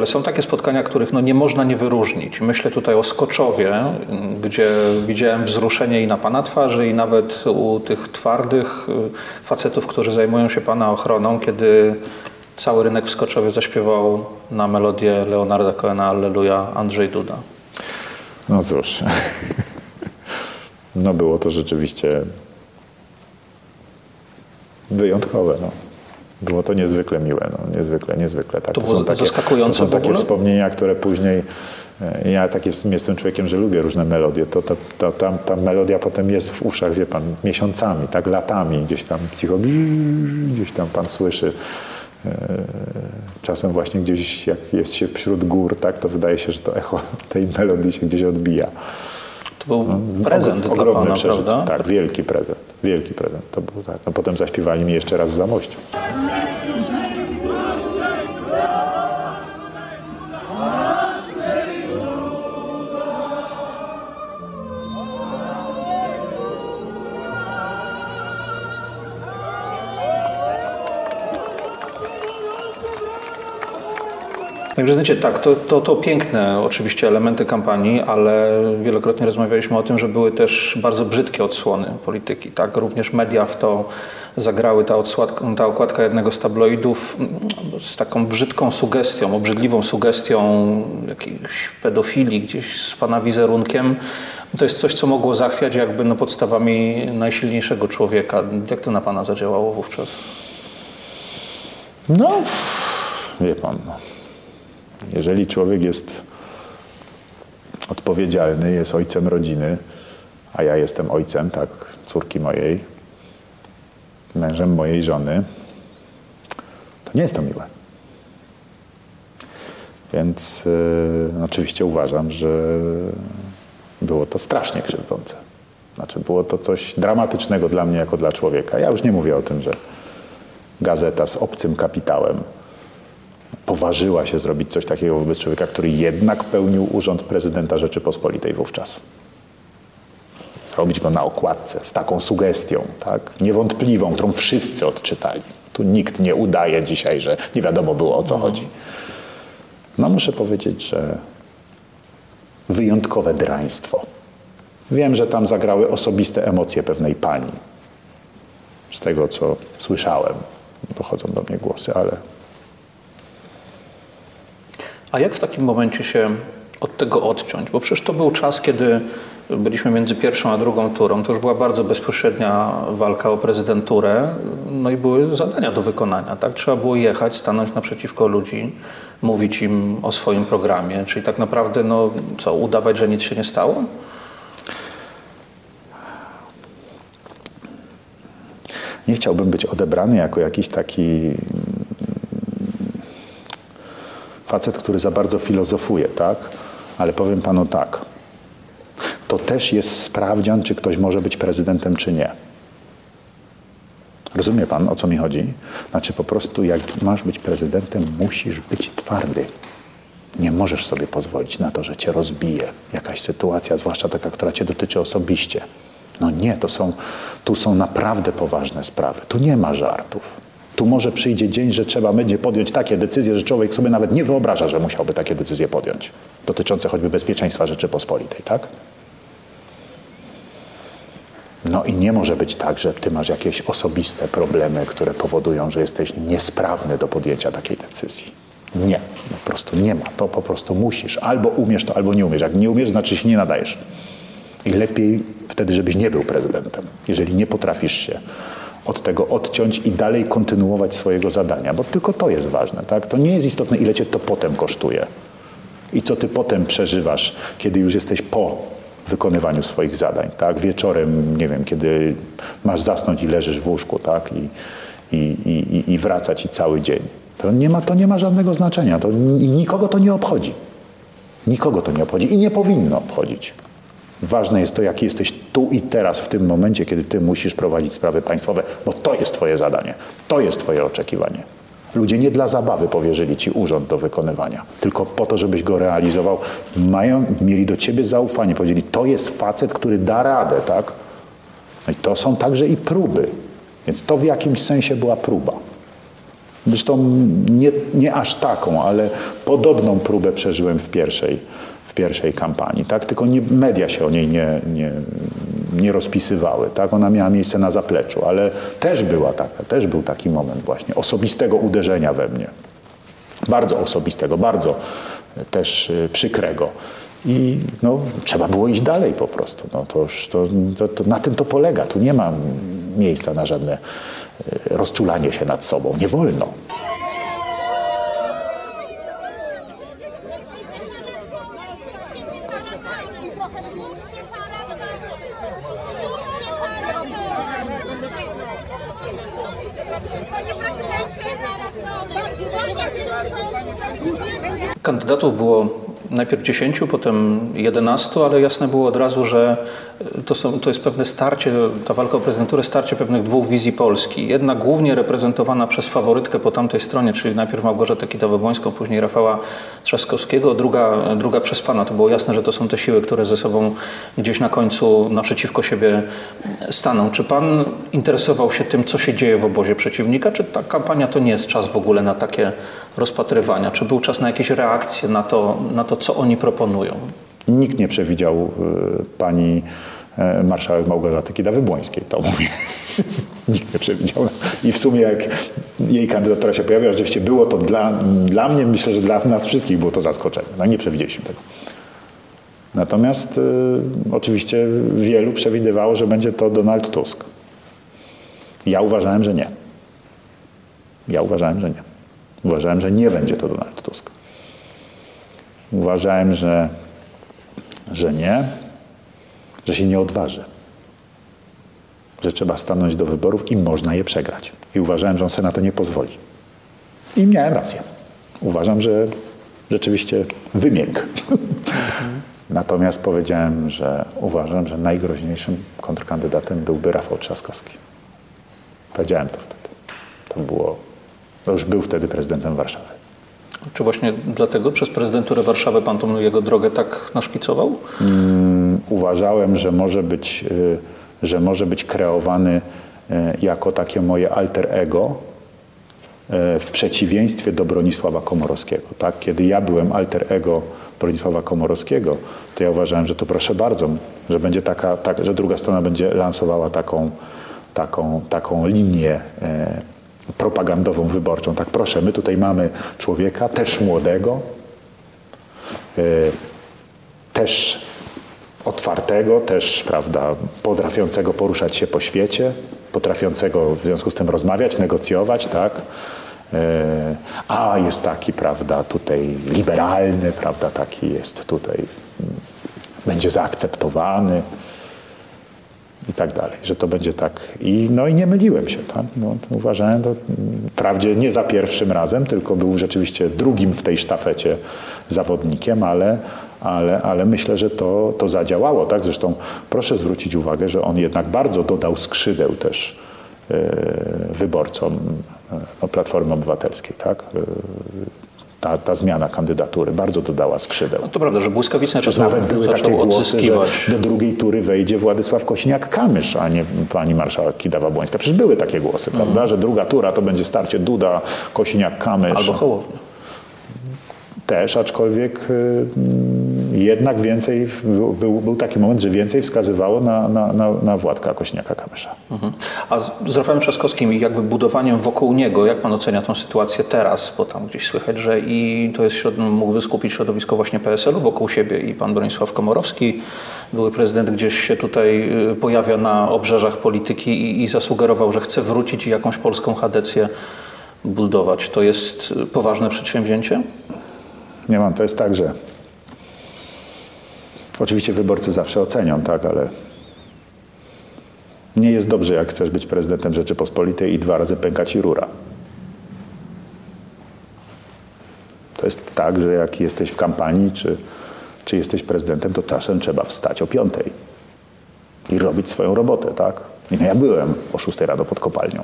Ale są takie spotkania, których no nie można nie wyróżnić. Myślę tutaj o Skoczowie, gdzie widziałem wzruszenie i na Pana twarzy, i nawet u tych twardych y, facetów, którzy zajmują się Pana ochroną, kiedy cały rynek w Skoczowie zaśpiewał na melodię Leonarda Cohena Alleluja Andrzej Duda. No cóż, [laughs] no było to rzeczywiście wyjątkowe. No. Było to niezwykle miłe, no. niezwykle, niezwykle. Tak. To było zaskakujące To są takie wspomnienia, które później, e, ja tak jest, jestem człowiekiem, że lubię różne melodie, to ta, ta, ta, ta melodia potem jest w uszach, wie pan, miesiącami, tak latami, gdzieś tam cicho, gdzieś tam pan słyszy. E, Czasem właśnie gdzieś, jak jest się wśród gór, tak, to wydaje się, że to echo [laughs] tej melodii się gdzieś odbija. To był prezent Ogrom- dla ogromne Pana, przeżycie. prawda? Tak, wielki prezent. Wielki prezent. To był tak. No potem zaśpiewali mi jeszcze raz w Zamościu. Panie prezydencie, tak, to, to, to piękne oczywiście elementy kampanii, ale wielokrotnie rozmawialiśmy o tym, że były też bardzo brzydkie odsłony polityki. Tak? Również media w to zagrały. Ta, odsładka, ta okładka jednego z tabloidów mm, z taką brzydką sugestią, obrzydliwą sugestią jakiejś pedofilii gdzieś z pana wizerunkiem. To jest coś, co mogło zachwiać jakby no, podstawami najsilniejszego człowieka. Jak to na pana zadziałało wówczas? No, wie pan, no. Jeżeli człowiek jest odpowiedzialny, jest ojcem rodziny, a ja jestem ojcem, tak, córki mojej, mężem mojej żony, to nie jest to miłe. Więc yy, oczywiście uważam, że było to strasznie krzywdzące. Znaczy było to coś dramatycznego dla mnie jako dla człowieka. Ja już nie mówię o tym, że gazeta z obcym kapitałem poważyła się zrobić coś takiego wobec człowieka, który jednak pełnił urząd prezydenta Rzeczypospolitej wówczas. Zrobić go na okładce z taką sugestią, tak? niewątpliwą, którą wszyscy odczytali. Tu nikt nie udaje dzisiaj, że nie wiadomo było o co chodzi. No muszę powiedzieć, że wyjątkowe draństwo. Wiem, że tam zagrały osobiste emocje pewnej pani. Z tego, co słyszałem, dochodzą do mnie głosy, ale A jak w takim momencie się od tego odciąć? Bo przecież to był czas, kiedy byliśmy między pierwszą a drugą turą. To już była bardzo bezpośrednia walka o prezydenturę. No i były zadania do wykonania. Tak? Trzeba było jechać, stanąć naprzeciwko ludzi, mówić im o swoim programie. Czyli tak naprawdę, no co, udawać, że nic się nie stało? nie chciałbym być odebrany jako jakiś taki facet, który za bardzo filozofuje, tak? Ale powiem panu tak. To też jest sprawdzian, czy ktoś może być prezydentem, czy nie. Rozumie pan, o co mi chodzi? Znaczy po prostu jak masz być prezydentem, musisz być twardy. Nie możesz sobie pozwolić na to, że cię rozbije jakaś sytuacja, zwłaszcza taka, która cię dotyczy osobiście. No nie, to są, tu są naprawdę poważne sprawy. Tu nie ma żartów. Tu może przyjdzie dzień, że trzeba będzie podjąć takie decyzje, że człowiek sobie nawet nie wyobraża, że musiałby takie decyzje podjąć. Dotyczące choćby bezpieczeństwa Rzeczypospolitej, tak? No i nie może być tak, że ty masz jakieś osobiste problemy, które powodują, że jesteś niesprawny do podjęcia takiej decyzji. Nie, po prostu nie ma. To po prostu musisz. Albo umiesz to, albo nie umiesz. Jak nie umiesz, znaczy się nie nadajesz. I lepiej wtedy, żebyś nie był prezydentem, jeżeli nie potrafisz się od tego odciąć i dalej kontynuować swojego zadania, bo tylko to jest ważne. Tak? To nie jest istotne, ile cię to potem kosztuje i co ty potem przeżywasz, kiedy już jesteś po wykonywaniu swoich zadań. Tak? Wieczorem, nie wiem, kiedy masz zasnąć i leżysz w łóżku tak? I, i, i, i wracać i cały dzień. To nie, ma, to nie ma żadnego znaczenia to, i nikogo to nie obchodzi. Nikogo to nie obchodzi i nie powinno obchodzić. Ważne jest to, jaki jesteś tu i teraz, w tym momencie, kiedy ty musisz prowadzić sprawy państwowe, bo to jest twoje zadanie, to jest twoje oczekiwanie. Ludzie nie dla zabawy powierzyli ci urząd do wykonywania, tylko po to, żebyś go realizował. Mają, mieli do ciebie zaufanie, powiedzieli, to jest facet, który da radę, tak? No i to są także i próby. Więc to w jakimś sensie była próba. Zresztą nie, nie aż taką, ale podobną próbę przeżyłem w pierwszej, w pierwszej kampanii. Tak? Tylko nie, media się o niej nie, nie, nie rozpisywały. Tak? Ona miała miejsce na zapleczu, ale też była taka, też był taki moment właśnie osobistego uderzenia we mnie. Bardzo osobistego, bardzo też y, przykrego. I no, trzeba było iść dalej po prostu. No, to, to, to, to, na tym to polega. Tu nie ma miejsca na żadne y, rozczulanie się nad sobą. Nie wolno. Panie prezydencie, Kandydatów było najpierw 10, potem 11, ale jasne było od razu, że to, są, to jest pewne starcie, ta walka o prezydenturę, starcie pewnych dwóch wizji Polski. Jedna głównie reprezentowana przez faworytkę po tamtej stronie, czyli najpierw Małgorzatę Kidawę-Błońską, później Rafała Trzaskowskiego, druga, druga przez Pana. To było jasne, że to są te siły, które ze sobą gdzieś na końcu naprzeciwko siebie staną. Czy Pan interesował się tym, co się dzieje w obozie przeciwnika, czy ta kampania to nie jest czas w ogóle na takie rozpatrywania? Czy był czas na jakieś reakcje na to, na to co oni proponują? Nikt nie przewidział y, pani e, marszałek Małgorzaty Kidawy-Błońskiej, to mówię. [laughs] Nikt nie przewidział. I w sumie jak jej kandydatura się pojawiła, rzeczywiście było to dla, dla mnie, myślę, że dla nas wszystkich było to zaskoczenie. No nie przewidzieliśmy tego. Natomiast y, oczywiście wielu przewidywało, że będzie to Donald Tusk. Ja uważałem, że nie. Ja uważałem, że nie. Uważałem, że nie będzie to Donald Tusk. Uważałem, że, że nie, że się nie odważy. Że trzeba stanąć do wyborów i można je przegrać. I uważałem, że on sobie na to nie pozwoli. I miałem rację. Uważam, że rzeczywiście wymiękł. [laughs] Natomiast powiedziałem, że uważam, że najgroźniejszym kontrkandydatem byłby Rafał Trzaskowski. Powiedziałem to wtedy. To było, to już był wtedy prezydentem Warszawy. Czy właśnie dlatego przez prezydenturę Warszawy Pan tą jego drogę tak naszkicował? uważałem, że może być, y, że może być kreowany y, jako takie moje alter ego y, w przeciwieństwie do Bronisława Komorowskiego. Tak? Kiedy ja byłem alter ego Bronisława Komorowskiego, to ja uważałem, że to proszę bardzo, że będzie taka, tak, że druga strona będzie lansowała taką, taką, taką linię propagandową, wyborczą. Tak proszę, my tutaj mamy człowieka, też młodego, e, też otwartego, też prawda, potrafiącego poruszać się po świecie, potrafiącego w związku z tym rozmawiać, negocjować, tak? E, A jest taki, prawda, tutaj liberalny, prawda, taki jest tutaj, będzie zaakceptowany i tak dalej, że to będzie tak. I, no i nie myliłem się, tak? No, uważałem, to, mm, wprawdzie nie za pierwszym razem, tylko był rzeczywiście drugim w tej sztafecie zawodnikiem, ale, ale, ale myślę, że to, to zadziałało, tak? Zresztą proszę zwrócić uwagę, że on jednak bardzo dodał skrzydeł też e, wyborcom e, no, Platformy Obywatelskiej, tak? Ta, ta zmiana kandydatury bardzo dodała skrzydeł. No to prawda, że błyskawicznie zaczął, nawet były takie głosy, odzyskiwać. że do drugiej tury wejdzie Władysław Kośniak-Kamysz, a nie pani marszałek Kidawa-Błońska. Przecież były takie głosy, prawda, że druga tura to będzie starcie Duda, Kośniak-Kamysz. Albo Hołownia. Też, aczkolwiek y, mm, jednak więcej, był, był, taki moment, że więcej wskazywało na, na, na, na Władka Kośniaka-Kamysza. Mhm. A z, z Rafałem Trzaskowskim i jakby budowaniem wokół niego, jak pan ocenia tą sytuację teraz? Bo tam gdzieś słychać, że i to jest środ- mógłby skupić środowisko właśnie PSL-u wokół siebie i pan Bronisław Komorowski, były prezydent, gdzieś się tutaj y, pojawia na obrzeżach polityki i, i zasugerował, że chce wrócić i jakąś polską chadecję budować. To jest y, poważne przedsięwzięcie? Nie mam, to jest tak, że oczywiście wyborcy zawsze ocenią, tak, ale nie jest dobrze, jak chcesz być prezydentem Rzeczypospolitej i dwa razy pęka ci rura. To jest tak, że jak jesteś w kampanii, czy, czy jesteś prezydentem, to czasem trzeba wstać o piątej i robić swoją robotę, tak? I no ja byłem o szóstej rano pod kopalnią.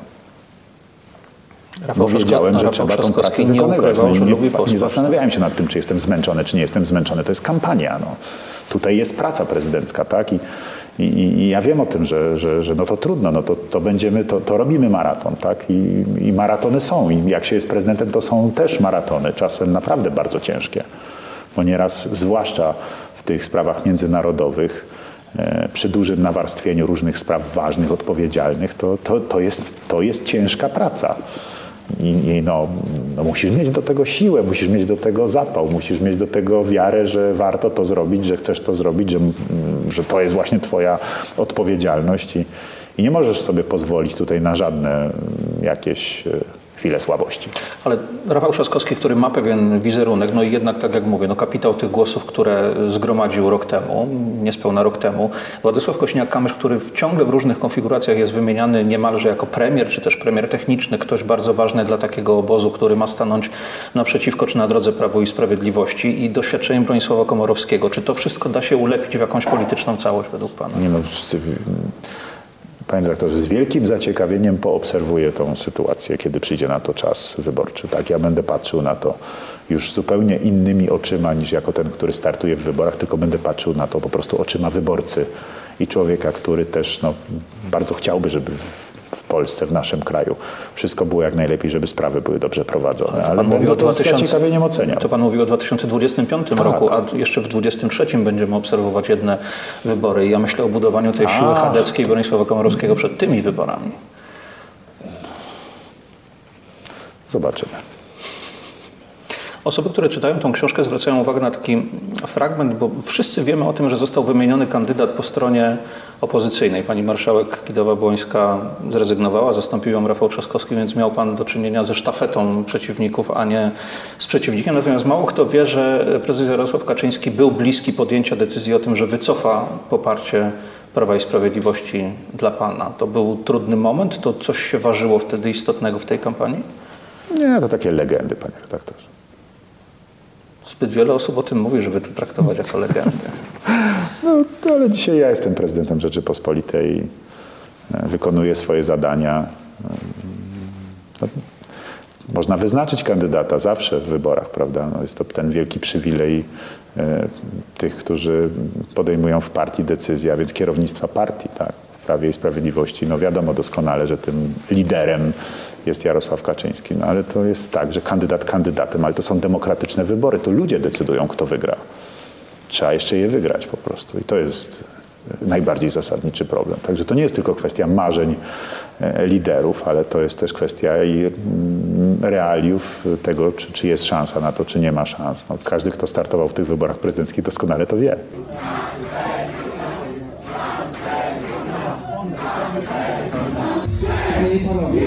Bo Trzasko- wiedziałem, że Rafał trzeba tą pracę nie wykonywać. ukrywał, No nie, nie zastanawiałem się nad tym, czy jestem zmęczony, czy nie jestem zmęczony. To jest kampania. No. Tutaj jest praca prezydencka, tak? I, i, i ja wiem o tym, że, że, że no to trudno, no to, to będziemy, to, to robimy maraton, tak? I, I maratony są. I jak się jest prezydentem, to są też maratony, czasem naprawdę bardzo ciężkie. Bo nieraz, zwłaszcza w tych sprawach międzynarodowych, e, przy dużym nawarstwieniu różnych spraw ważnych, odpowiedzialnych, to, to, to, jest, to jest ciężka praca. I, i no, no musisz mieć do tego siłę, musisz mieć do tego zapał, musisz mieć do tego wiarę, że warto to zrobić, że chcesz to zrobić, że, mm, że to jest właśnie twoja odpowiedzialność i, i nie możesz sobie pozwolić tutaj na żadne mm, jakieś chwile słabości. Ale Rafał Trzaskowski, który ma pewien wizerunek, no i jednak, tak jak mówię, no kapitał tych głosów, które zgromadził rok temu, niespełna rok temu, Władysław Kośniak-Kamysz, który w, ciągle w różnych konfiguracjach jest wymieniany niemalże jako premier, czy też premier techniczny, ktoś bardzo ważny dla takiego obozu, który ma stanąć naprzeciwko, czy na drodze Prawo i Sprawiedliwości i doświadczeniem Bronisława Komorowskiego. Czy to wszystko da się ulepić w jakąś polityczną całość według Pana? Nie no, wszyscy, panie redaktorze, z wielkim zaciekawieniem poobserwuję tą sytuację, kiedy przyjdzie na to czas wyborczy. Tak, ja będę patrzył na to już zupełnie innymi oczyma niż jako ten, który startuje w wyborach, tylko będę patrzył na to po prostu oczyma wyborcy i człowieka, który też no, bardzo chciałby, żeby Polsce, w naszym kraju wszystko było jak najlepiej, żeby sprawy były dobrze prowadzone. Ale Pan mówi będę o to z 2000 zaciekawieniem oceniał. To pan mówi o 2025 Tak. roku, a jeszcze w 2023 będziemy obserwować jedne wybory. I ja myślę o budowaniu tej siły Ach, chadeckiej Bronisława Komorowskiego przed tymi wyborami. Zobaczymy. Osoby, które czytają tą książkę, zwracają uwagę na taki fragment, bo wszyscy wiemy o tym, że został wymieniony kandydat po stronie opozycyjnej. Pani marszałek Kidawa-Błońska zrezygnowała, zastąpił ją Rafał Trzaskowski, więc miał pan do czynienia ze sztafetą przeciwników, a nie z przeciwnikiem. Natomiast mało kto wie, że prezes Jarosław Kaczyński był bliski podjęcia decyzji o tym, że wycofa poparcie Prawa i Sprawiedliwości dla pana. To był trudny moment? To coś się ważyło wtedy istotnego w tej kampanii? Nie, to takie legendy, panie redaktorze. Zbyt wiele osób o tym mówi, żeby to traktować jako legendę. [laughs] No, ale dzisiaj ja jestem prezydentem Rzeczypospolitej, e, wykonuję swoje zadania. No, można wyznaczyć kandydata zawsze w wyborach, prawda? No, jest to ten wielki przywilej e, tych, którzy podejmują w partii decyzje, a więc kierownictwa partii, tak? Prawie i Sprawiedliwości. No wiadomo doskonale, że tym liderem jest Jarosław Kaczyński, no ale to jest tak, że kandydat kandydatem, ale to są demokratyczne wybory, to ludzie decydują, kto wygra. Trzeba jeszcze je wygrać po prostu. I to jest najbardziej zasadniczy problem. Także to nie jest tylko kwestia marzeń e, liderów, ale to jest też kwestia i mm, realiów tego, czy, czy jest szansa na to, czy nie ma szans. No, każdy, kto startował w tych wyborach prezydenckich, doskonale to wie. Panie i panowie.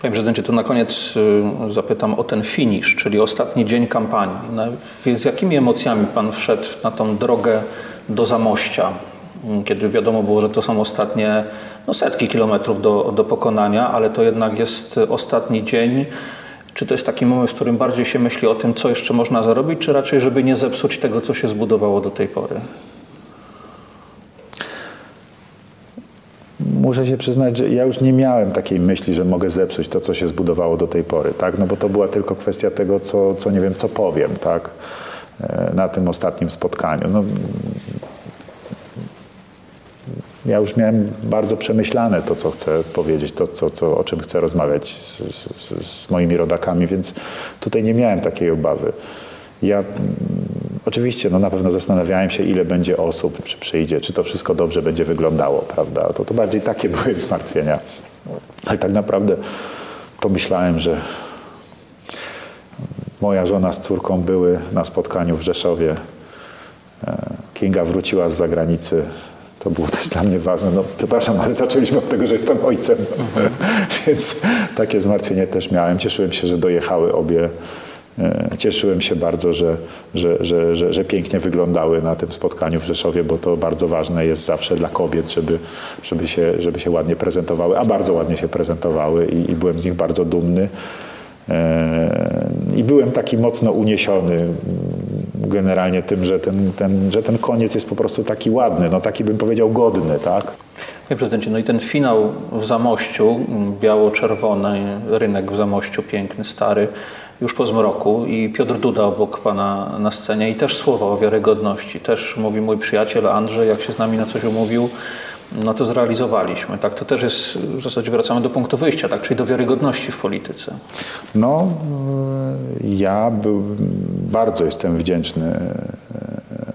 Panie prezydencie, to na koniec y, zapytam o ten finisz, czyli ostatni dzień kampanii. Z jakimi emocjami pan wszedł na tą drogę do Zamościa? M, kiedy wiadomo było, że to są ostatnie no, setki kilometrów do, do pokonania, ale to jednak jest ostatni dzień. Czy to jest taki moment, w którym bardziej się myśli o tym, co jeszcze można zarobić, czy raczej, żeby nie zepsuć tego, co się zbudowało do tej pory? Muszę się przyznać, że ja już nie miałem takiej myśli, że mogę zepsuć to, co się zbudowało do tej pory, tak? No bo to była tylko kwestia tego, co, co nie wiem, co powiem, tak? E, Na tym ostatnim spotkaniu. No, ja już miałem bardzo przemyślane to, co chcę powiedzieć, to, co, co, o czym chcę rozmawiać z, z, z moimi rodakami, więc tutaj nie miałem takiej obawy. Ja mm, oczywiście no, na pewno zastanawiałem się, ile będzie osób, czy przyjdzie, czy to wszystko dobrze będzie wyglądało, prawda? To, to bardziej takie [laughs] były zmartwienia. Ale tak naprawdę to myślałem, że moja żona z córką były na spotkaniu w Rzeszowie. E, Kinga wróciła z zagranicy. To było też dla mnie ważne. No, przepraszam, ale zaczęliśmy od tego, że jestem ojcem. [laughs] Więc takie zmartwienie też miałem. Cieszyłem się, że dojechały obie. E, Cieszyłem się bardzo, że, że, że, że, że pięknie wyglądały na tym spotkaniu w Rzeszowie, bo to bardzo ważne jest zawsze dla kobiet, żeby, żeby, się, żeby się ładnie prezentowały, a bardzo ładnie się prezentowały i, i byłem z nich bardzo dumny. E, I byłem taki mocno uniesiony generalnie tym, że ten, ten, że ten koniec jest po prostu taki ładny, no taki bym powiedział godny, tak? Panie prezydencie, no i ten finał w Zamościu, m, biało-czerwony rynek w Zamościu, piękny, stary, już po zmroku i Piotr Duda obok pana na scenie i też słowa o wiarygodności. Też mówi mój przyjaciel Andrzej, jak się z nami na coś umówił, no to zrealizowaliśmy. Tak, to też jest, w zasadzie wracamy do punktu wyjścia, tak, czyli do wiarygodności w polityce. No, y, ja był, bardzo jestem wdzięczny y,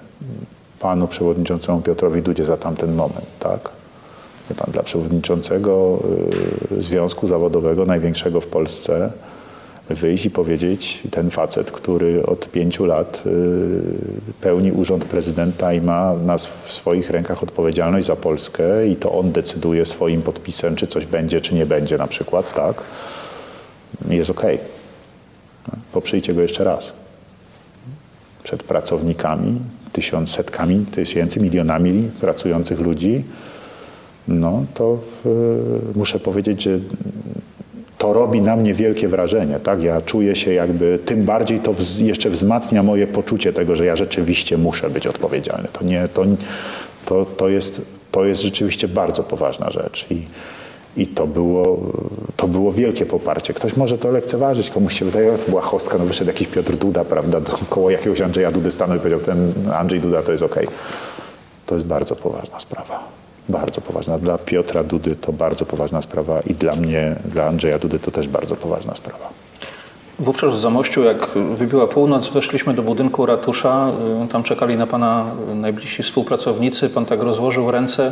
panu przewodniczącemu Piotrowi Dudzie za tamten moment, tak? Wie pan, dla przewodniczącego y, związku zawodowego największego w Polsce wyjść i powiedzieć, ten facet, który od pięciu lat y, pełni urząd prezydenta i ma na sw- w swoich rękach odpowiedzialność za Polskę i to on decyduje swoim podpisem, czy coś będzie, czy nie będzie na przykład, tak? Jest okej. Poprzyjcie go jeszcze raz. Przed pracownikami, tysiąc, setkami tysięcy, milionami pracujących ludzi, no to y, muszę powiedzieć, że to robi na mnie wielkie wrażenie. Tak? Ja czuję się jakby, tym bardziej to wz, jeszcze wzmacnia moje poczucie tego, że ja rzeczywiście muszę być odpowiedzialny. To, nie, to, to, to, jest, to jest rzeczywiście bardzo poważna rzecz. I, i to było, to było wielkie poparcie. Ktoś może to lekceważyć, komuś się wydaje, to była chostka, no wyszedł jakiś Piotr Duda, prawda, koło jakiegoś Andrzeja Dudy stanął i powiedział, ten Andrzej Duda to jest okej. To jest bardzo poważna sprawa. Bardzo poważna. Dla Piotra Dudy to bardzo poważna sprawa i dla mnie, dla Andrzeja Dudy to też bardzo poważna sprawa. Wówczas w Zamościu, jak wybiła północ, weszliśmy do budynku ratusza. Tam czekali na pana najbliżsi współpracownicy. Pan tak rozłożył ręce,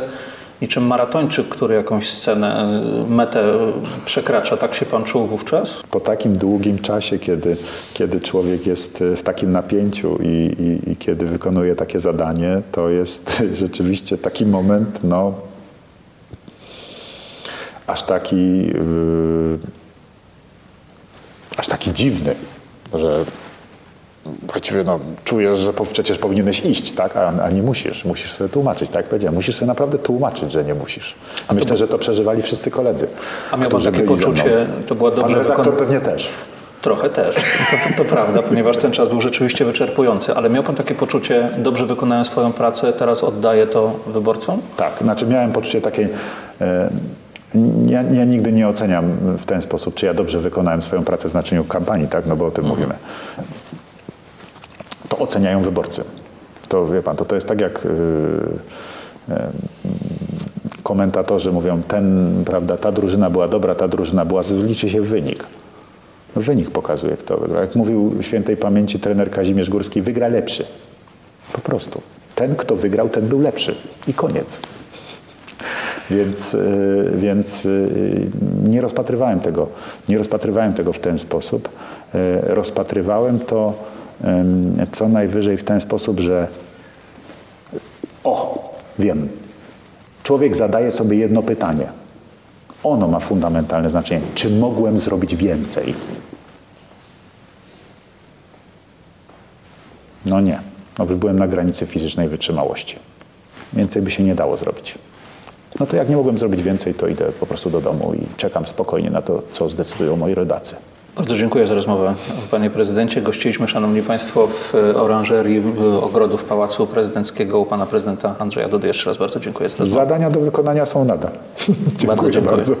niczym maratończyk, który jakąś scenę, y, metę przekracza. Tak się pan czuł wówczas? Po takim długim czasie, kiedy, kiedy człowiek jest w takim napięciu i, i, i kiedy wykonuje takie zadanie, to jest [laughs] rzeczywiście taki moment, no, aż taki, yy, aż taki dziwny, że właściwie no, czujesz, że po, przecież powinieneś iść, tak? A, a nie musisz. Musisz sobie tłumaczyć, tak powiedziałem. Musisz sobie naprawdę tłumaczyć, że nie musisz. Myślę, że to przeżywali wszyscy koledzy. A miał pan takie poczucie, to była Pan dobrze redaktor wykonana... pewnie też. Trochę też, to, to prawda, ponieważ ten czas był rzeczywiście wyczerpujący. Ale miał pan takie poczucie, dobrze wykonałem swoją pracę, teraz oddaję to wyborcom? Tak, znaczy miałem poczucie takiej. E, ja, ja nigdy nie oceniam w ten sposób, czy ja dobrze wykonałem swoją pracę w znaczeniu kampanii, tak? No bo o tym mówimy. Oceniają wyborcy. To wie pan, to, to jest tak jak. Yy, yy, komentatorzy mówią, ten, prawda, ta drużyna była dobra, ta drużyna była, liczy się wynik. No wynik pokazuje, kto wygra. Jak mówił świętej pamięci trener Kazimierz Górski, wygra lepszy. Po prostu. Ten, kto wygrał, ten był lepszy. I koniec. Więc, y, więc y, nie rozpatrywałem tego, nie rozpatrywałem tego w ten sposób. Y, Rozpatrywałem to co najwyżej w ten sposób, że o, wiem, człowiek zadaje sobie jedno pytanie. Ono ma fundamentalne znaczenie. Czy mogłem zrobić więcej? No nie. No, byłem na granicy fizycznej wytrzymałości. Więcej by się nie dało zrobić. No to jak nie mogłem zrobić więcej, to idę po prostu do domu i czekam spokojnie na to, co zdecydują moi rodacy. Bardzo dziękuję za rozmowę, panie prezydencie. Gościliśmy, szanowni państwo, w e, oranżerii e, ogrodów Pałacu Prezydenckiego u pana prezydenta Andrzeja Dudy. Jeszcze raz bardzo dziękuję za rozmowę. Zadania do wykonania są nadal. [laughs] Bardzo dziękuję. bardzo.